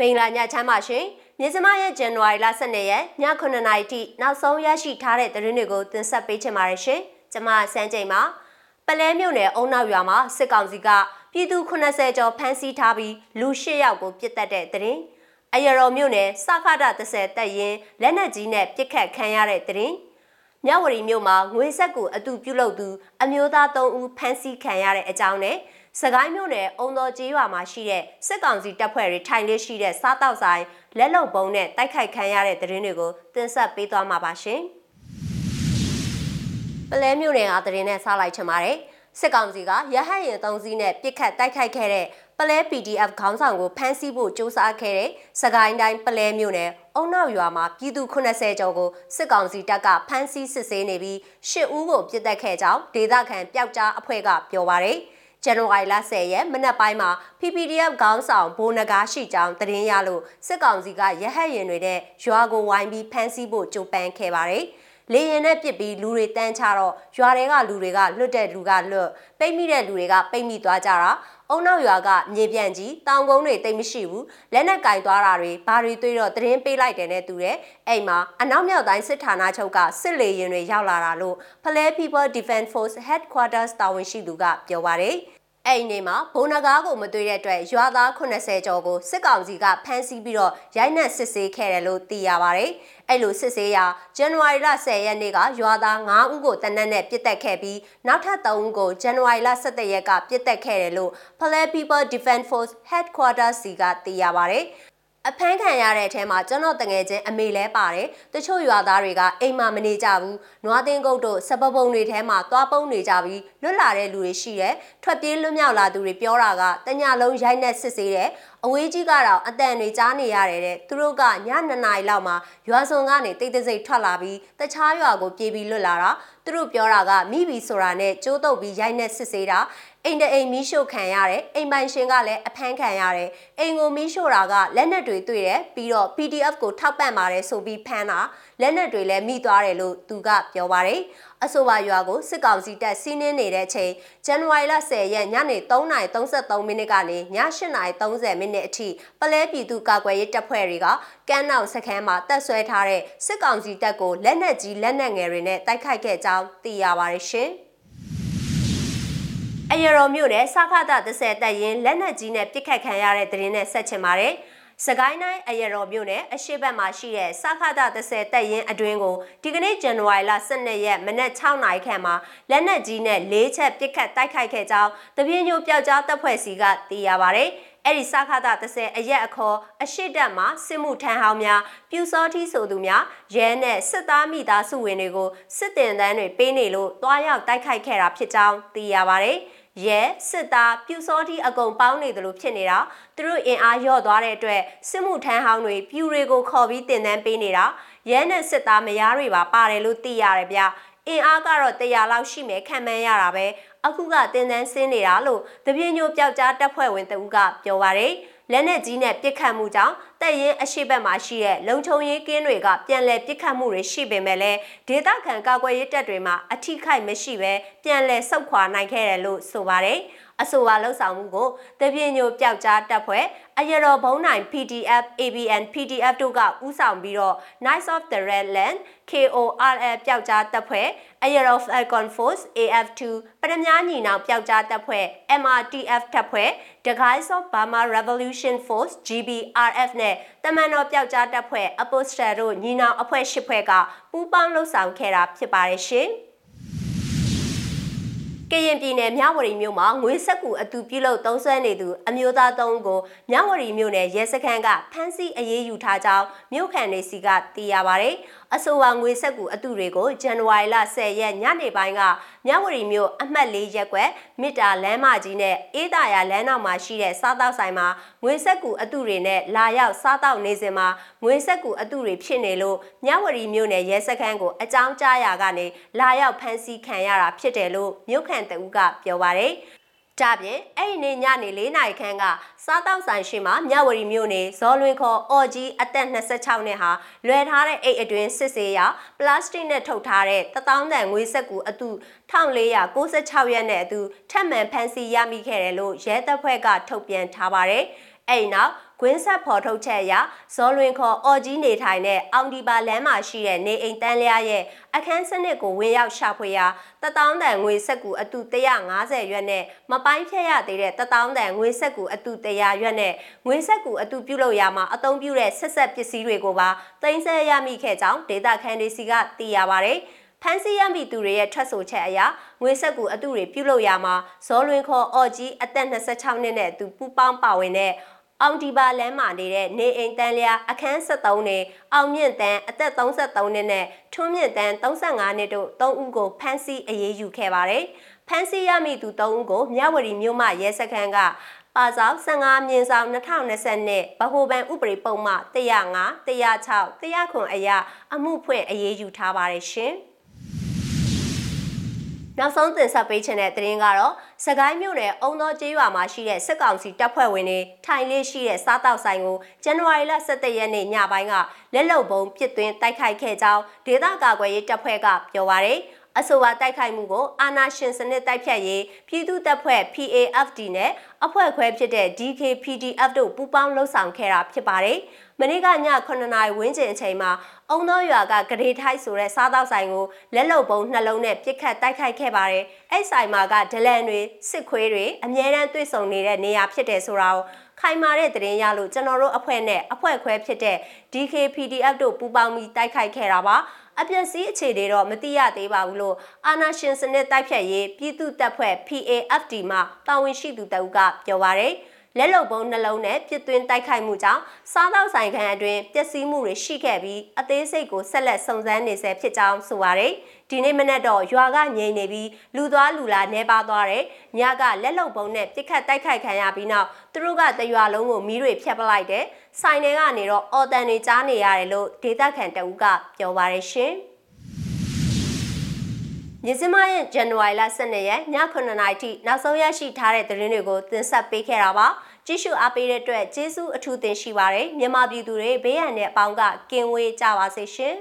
မင်္ဂလာညချမ်းပါရှင်မြစမရဲ့ဇန်နဝါရီလ12ရက်ည9:00နာရီထိနောက်ဆုံးရရှိထားတဲ့သတင်းတွေကိုတင်ဆက်ပေးချင်ပါတယ်ရှင်ကျမစန်းချိန်ပါပလဲမြို့နယ်အုံနောက်ရွာမှာစစ်ကောင်စီကပြည်သူ80ကျော်ဖမ်းဆီးထားပြီးလူ8ယောက်ကိုပြစ်တက်တဲ့သတင်းအရတော်မြို့နယ်စခတာ30တက်ရင်လက်နက်ကြီးနဲ့ပြစ်ခတ်ခံရတဲ့သတင်းမြဝတီမြို့မှာငွေဆက်ကူအတူပြုလုပ်သူအမျိုးသား3ဦးဖမ်းဆီးခံရတဲ့အကြောင်းနဲ့ စကိုင်းမြို့နယ်အုံတော်ကျေးရွာမှာရှိတဲ့စစ်ကောင်စီတပ်ဖွဲ့တွေထိုင်လေးရှိတဲ့စားတောက်ဆိုင်လက်လုံပုံးနဲ့တိုက်ခိုက်ခံရတဲ့သတင်းတွေကိုတင်ဆက်ပေးသွားမှာပါရှင်။ပလဲမြို့နယ်ကသတင်းနဲ့ဆက်လိုက်ချင်ပါတယ်။စစ်ကောင်စီကရဟတ်ရင်၃စီးနဲ့ပြစ်ခတ်တိုက်ခိုက်ခဲ့တဲ့ပလဲ PDF ခေါင်းဆောင်ကိုဖမ်းဆီးဖို့စ조사ခဲ့တဲ့စကိုင်းတိုင်းပလဲမြို့နယ်အုံနောက်ရွာမှာပြည်သူ80ကျော်ကိုစစ်ကောင်စီတပ်ကဖမ်းဆီးစစ်ဆေးနေပြီး၈ဦးကိုပြစ်တက်ခဲ့ကြောင်းဒေသခံပျောက်ကြားအဖွဲ့ကပြောပါရယ်။ ဇန်နဝါရီလ10ရက်မနက်ပိုင်းမှာ PPDF ခေါင်းဆောင်ဘိုးနဂါရှိကြောင်းသတင်းရလို့စစ်ကောင်စီကရဟတ်ရင်တွေနဲ့ရွာကိုဝိုင်းပြီးဖမ်းဆီးဖို့ကြိုးပမ်းခဲ့ပါတယ်။လေရင်နဲ့ပစ်ပြီးလူတွေတန်းချတော့ရွာတွေကလူတွေကလွတ်တဲ့လူကလွတ်ပိတ်မိတဲ့လူတွေကပိတ်မိသွားကြတာအုံနောက်ရွာကမြေပြန့်ကြီးတောင်ကုန်းတွေတိတ်မရှိဘူးလက်နဲ့ကင်သွားတာတွေဘာတွေတွေးတော့သတင်းပေးလိုက်တယ်နဲ့တူတယ်အဲ့မှာအနောက်မြောက်တိုင်းစစ်ဌာနချုပ်ကစစ်လေရင်တွေရောက်လာတာလို့ Play People Defense Force Headquarters တာဝန်ရှိသူကပြောပါတယ် အဲ့ဒီနေ့မှာဘုံနဂါးကိုမတွေ့တဲ့အတွက်ရွာသား80ကျော်ကိုစစ်ကောင်စီကဖမ်းဆီးပြီးတော့ရိုက်နှက်စစ်ဆေးခဲ့တယ်လို့သိရပါတယ်။အဲ့လိုစစ်ဆေးရာဇန်နဝါရီလ10ရက်နေ့ကရွာသား9ဦးကိုတနက်နဲ့ပြစ်တက်ခဲ့ပြီးနောက်ထပ်3ဦးကိုဇန်နဝါရီလ17ရက်ကပြစ်တက်ခဲ့တယ်လို့ Play People Defense Force Headquarters စီကသိရပါတယ်။ အဖမ်းခံရတဲ့အထဲမှာကျွန်တော်တငယ်ချင်းအမေလဲပါတယ်တချို့ရွာသားတွေကအိမ်မှာမနေကြဘူးနွားတင်းကုတ်တို့စပပုံတွေထဲမှာသွားပုံနေကြပြီးလွတ်လာတဲ့လူတွေရှိတယ်ထွက်ပြေးလွတ်မြောက်လာသူတွေပြောတာကတညလုံးရိုက်နှက်စစ်ဆေးတယ်အဝေးကြီးကတော့အတန်တွေကြားနေရတယ်တဲ့သူတို့ကည2နာရီလောက်မှာရွာစုံကနေတိတ်တိတ်စိတ်ထွက်လာပြီးတခြားရွာကိုပြေးပြီးလွတ်လာတာသူတို့ပြောတာကမိဘီဆိုတာနဲ့ကျိုးတုပ်ပြီးရိုက်နှက်စစ်ဆေးတာ အိမ်တအိမ်မီးရှို့ခံရတယ်အိမ်ပိုင်ရှင်ကလည်းအဖမ်းခံရတယ်အိမ်ကိုမီးရှို့တာကလက်နက်တွေတွေ့တယ်ပြီးတော့ PDF ကိုထောက်ပံ့ပါတယ်ဆိုပြီးဖမ်းတာလက်နက်တွေလည်းမိသွားတယ်လို့သူကပြောပါတယ်အဆိုပါရွာကိုစစ်ကောင်စီတပ်စီးနင်းနေတဲ့အချိန်ဇန်နဝါရီလ10ရက်ညနေ3:33မိနစ်ကနေည8:30မိနစ်အထိပလဲပြည်သူကာကွယ်ရေးတပ်ဖွဲ့တွေကကမ်းနောက်စခန်းမှာတပ်ဆွဲထားတဲ့စစ်ကောင်စီတပ်ကိုလက်နက်ကြီးလက်နက်ငယ်တွေနဲ့တိုက်ခိုက်ခဲ့ကြောင်းသိရပါတယ်ရှင်။ အရတော်မြို့နယ်စခတာ30တက်ရင်လက်နက်ကြီးနဲ့ပစ်ခတ်ခံရတဲ့တဲ့ရင်နဲ့ဆက်ချင်ပါတယ်။စကိုင်းတိုင်းအရတော်မြို့နယ်အရှိတ်ဘက်မှာရှိတဲ့စခတာ30တက်ရင်အတွင်းကိုဒီကနေ့ဇန်နဝါရီလ12ရက်မနက်6နာရီခန့်မှာလက်နက်ကြီးနဲ့၄ချက်ပစ်ခတ်တိုက်ခိုက်ခဲ့ကြောင်းတပြင်းညိုပျောက်ကြားတပ်ဖွဲ့စီကသိရပါဗျ။အဲ့ဒီစခတာ30အရက်အခေါ်အရှိတက်မှာစစ်မှုထမ်းဟောင်းများပြူစောထီးဆိုသူများရဲနဲ့စစ်သားမိသားစုဝင်တွေကိုစစ်တင်တန်းတွေပေးနေလို့တွားရောက်တိုက်ခိုက်ခဲ့တာဖြစ်ကြောင်းသိရပါဗျ။ ရဲစစ်သားပြူစောတိအကုန်ပေါင်းနေတယ်လို့ဖြစ်နေတာသူတို့အင်အားလျော့သွားတဲ့အတွက်စစ်မှုထမ်းဟောင်းတွေပြူတွေကိုခေါ်ပြီးတင်တန်းပေးနေတာရဲနဲ့စစ်သားမယားတွေပါပါတယ်လို့သိရတယ်ဗျအင်အားကတော့100လောက်ရှိမယ်ခံမှန်းရတာပဲအခုကတင်တန်းဆင်းနေတာလို့တပြင်းညိုပျောက်ကြားတပ်ဖွဲ့ဝင်တဦးကပြောပါတယ် လက်နက်ကြီးနဲ့ပစ်ခတ်မှုကြောင့်တပ်ရင်းအရှိတ်ဘက်မှာရှိတဲ့လုံခြုံရေးကင်းတွေကပြန်လည်ပစ်ခတ်မှုတွေရှိပေမဲ့လည်းဒေသခံကာကွယ်ရေးတပ်တွေမှာအထိခိုက်မရှိဘဲပြန်လည်ဆုတ်ခွာနိုင်ခဲ့တယ်လို့ဆိုပါတယ်။အဆိုပါလှုပ်ဆောင်မှုကိုတပြင်းညိုပျောက်ကြားတပ်ဖွဲ့အရတော်ဘုံနိုင် PDF ABN PDF တို့ကဥဆောင်ပြီးတော့ Knights of the Red Land KORL ပျောက်ကြားတပ်ဖွဲ့အရတော် Falcon Force AF2 ပရမညာညီနောင်ပျောက်ကြားတပ်ဖွဲ့ MRTF တပ်ဖွဲ့ The Guys of Burma Revolution Force GBRF နဲ့တမန်တော်ပျောက်ကြားတပ်ဖွဲ့ Apostle တို့ညီနောင်အဖွဲ့၈ဖွဲ့ကပူးပေါင်းလှုပ်ဆောင်ခဲ့တာဖြစ်ပါတယ်ရှင်။ကရင်ပြည်နယ်မြဝတီမြို့မှာငွေဆက်ကူအတူပြုလုပ်သုံးစွဲနေသူအမျိုးသားသုံးကိုမြဝတီမြို့နယ်ရဲစခန်းကဖမ်းဆီးအရေးယူထားကြောင်းမြို့ခံတွေစီကသိရပါဗျ။အဆိုပါငွေဆက်ကူအတူတွေကိုဇန်နဝါရီလ10ရက်ညနေပိုင်းကမြဝတီမြို့အမှတ်၄ရပ်ကွက်မြစ်တာလမ်းမကြီးနဲ့အေးတာယာလမ်းနောက်မှာရှိတဲ့စားတောက်ဆိုင်မှာငွေဆက်ကူအတူတွေနဲ့လာရောက်စားတောက်နေစဉ်မှာငွေဆက်ကူအတူတွေဖြစ်နေလို့မြဝတီမြို့နယ်ရဲစခန်းကိုအကြောင်းကြားရာကနေလာရောက်ဖမ်းဆီးခံရတာဖြစ်တယ်လို့မြို့ခံတဦးကပြောပါတယ်။။ ဒါပြင်အဲ့ဒီနေ့ညနေ၄နာရီခန့်ကစားတောက်ဆိုင်ရှိမှမြဝတီမြို့နယ်ဇော်လွင်ခေါ်အော်ကြီးအသက်26နှစ်ဟာလွယ်ထားတဲ့အိတ်အတွင်းစစ်ဆေးရာပလတ်စတစ်နဲ့ထုတ်ထားတဲ့တထောင်တန်ငွေစက်ကူအတူ1496ရက်နဲ့အတူထပ်မံဖမ်းဆီးရမိခဲ့တယ်လို့ရဲတပ်ဖွဲ့ကထုတ်ပြန်ထားပါတယ်။အဲ့ဒီနောက် ကွင်းဆက်ဖော်ထုတ်ချက်အရဇော်လွင်ခေါ်အော်ကြီးနေထိုင်တဲ့အောင်ဒီပါလမ်းမှာရှိတဲ့နေအိမ်တန်းလျားရဲ့အခန်းစနစ်ကိုဝင်ရောက်ရှာဖွေရာတတောင်းတန်ငွေဆက်ကူအတူ150ရွက်နဲ့မပိုင်းဖြတ်ရသေးတဲ့တတောင်းတန်ငွေဆက်ကူအတူ100ရွက်နဲ့ငွေဆက်ကူအတူပြုလုပ်ရာမှာအသုံးပြုတဲ့ဆက်ဆက်ပစ္စည်းတွေကိုပါတင်ဆက်ရမိခဲ့ကြောင်းဒေတာခန်ဒီစီကသိရပါတယ်ဖန်စီရမိသူတွေရဲ့ထွက်ဆိုချက်အရငွေဆက်ကူအတူတွေပြုလုပ်ရမှာဇော်လွင်ခေါ်အော်ကြီးအသက်26နှစ်နဲ့သူပူပေါင်းပါဝင်တဲ့ အောင်ဒီပါလမ်းမှာနေတဲ့နေအိမ်တန်းလျာအခန်း73နဲ့အောင်မြင့်တန်းအသက်33နှစ်နဲ့ထွန်းမြင့်တန်း35နှစ်တို့3ဦးကိုဖမ်းဆီးအရေးယူခဲ့ပါတယ်။ဖမ်းဆီးရမိသူ3ဦးကိုမြဝတီမြို့မှရဲစခန်းကပါဆောင်15မြင်းဆောင်2020နဲ့ဗဟိုဘဏ်ဥပဒေပုံမှ105 106 100ခွန်အရာအမှုဖွင့်အရေးယူထားပါတယ်ရှင်။ နောက်ဆုံးတင်ဆက်ပေးခြင်းတဲ့သတင်းကတော့စကိုင်းမြို့နယ်အုံသောကျေးရွာမှာရှိတဲ့စစ်ကောင်စီတပ်ဖွဲ့ဝင်တွေထိုင်လေးရှိတဲ့စားတောက်ဆိုင်ကိုဇန်နဝါရီလ17ရက်နေ့ညပိုင်းကလက်လုံပုံပစ်သွင်းတိုက်ခိုက်ခဲ့ကြောင်းဒေသကာကွယ်ရေးတပ်ဖွဲ့ကပြောပါရယ် အဆိုပါတိုက်ခိုက်မှုကိုအာနာရှင်စနစ်တိုက်ဖြတ်ရေးပြည်သူ့တပ်ဖွဲ့ PAFD နဲ့အဖွဲ့ခွဲဖြစ်တဲ့ DKPDF တို့ပူးပေါင်းလှုပ်ဆောင်ခဲ့တာဖြစ်ပါတယ်။မနေ့ကည9နာရီဝန်းကျင်အချိန်မှာအုံသောရွာကဂရေထိုက်ဆိုတဲ့စားတောက်ဆိုင်ကိုလက်လုံပုံနှလုံးနဲ့ပြစ်ခတ်တိုက်ခိုက်ခဲ့ပါတယ်။အဲ့ဆိုင်မှာကဒလန်တွေစစ်ခွေးတွေအမြဲတမ်းတွေ့ဆုံနေတဲ့နေရာဖြစ်တယ်ဆိုတာကိုခိုင်မာတဲ့သတင်းရလို့ကျွန်တော်တို့အဖွဲ့နဲ့အဖွဲ့ခွဲဖြစ်တဲ့ DKPDF တို့ပူးပေါင်းပြီးတိုက်ခိုက်ခဲ့တာပါ အပျက်စီးအခြေတွေတော့မသိရသေးပါဘူးလို့အာနာရှင်စနစ်တိုက်ဖြတ်ရေးပြည်သူ့တပ်ဖွဲ့ PAFD မှတာဝန်ရှိသူတအုပ်ကပြောပါရယ် လက်လုံပုံနှလုံးနဲ့ပြစ်သွင်းတိုက်ခိုက်မှုကြောင့်စားသောက်ဆိုင်ခန်းအတွင်းပျက်စီးမှုတွေရှိခဲ့ပြီးအသေးစိတ်ကိုဆက်လက်စုံစမ်းနေဆဲဖြစ်ကြောင်းဆိုပါရယ်ဒီနေ့မနက်တော့ရွာကငြိမ်နေပြီးလူသွားလူလာနေပါသွားတယ်ညကလက်လုံပုံနဲ့ပြစ်ခတ်တိုက်ခိုက်ခံရပြီးနောက်သူတို့ကတရွာလုံးကိုမီးတွေဖျက်ပလိုက်တယ်ဆိုင်တွေကနေတော့အော်တန်တွေကြားနေရတယ်လို့ဒေသခံတအုပ်ကပြောပါရယ်ရှင် မြစမရဲ့ဇန်နဝါရီလ12ရက်ည9:00နာရီထိနောက်ဆုံးရရှိထားတဲ့သတင်းတွေကိုတင်ဆက်ပေးခဲ့တာပါကြည့်ရှုအားပေးတဲ့အတွက်ကျေးဇူးအထူးတင်ရှိပါတယ်မြန်မာပြည်သူတွေဘေးရန်တဲ့အပေါင်းကကင်းဝေးကြပါစေရှင်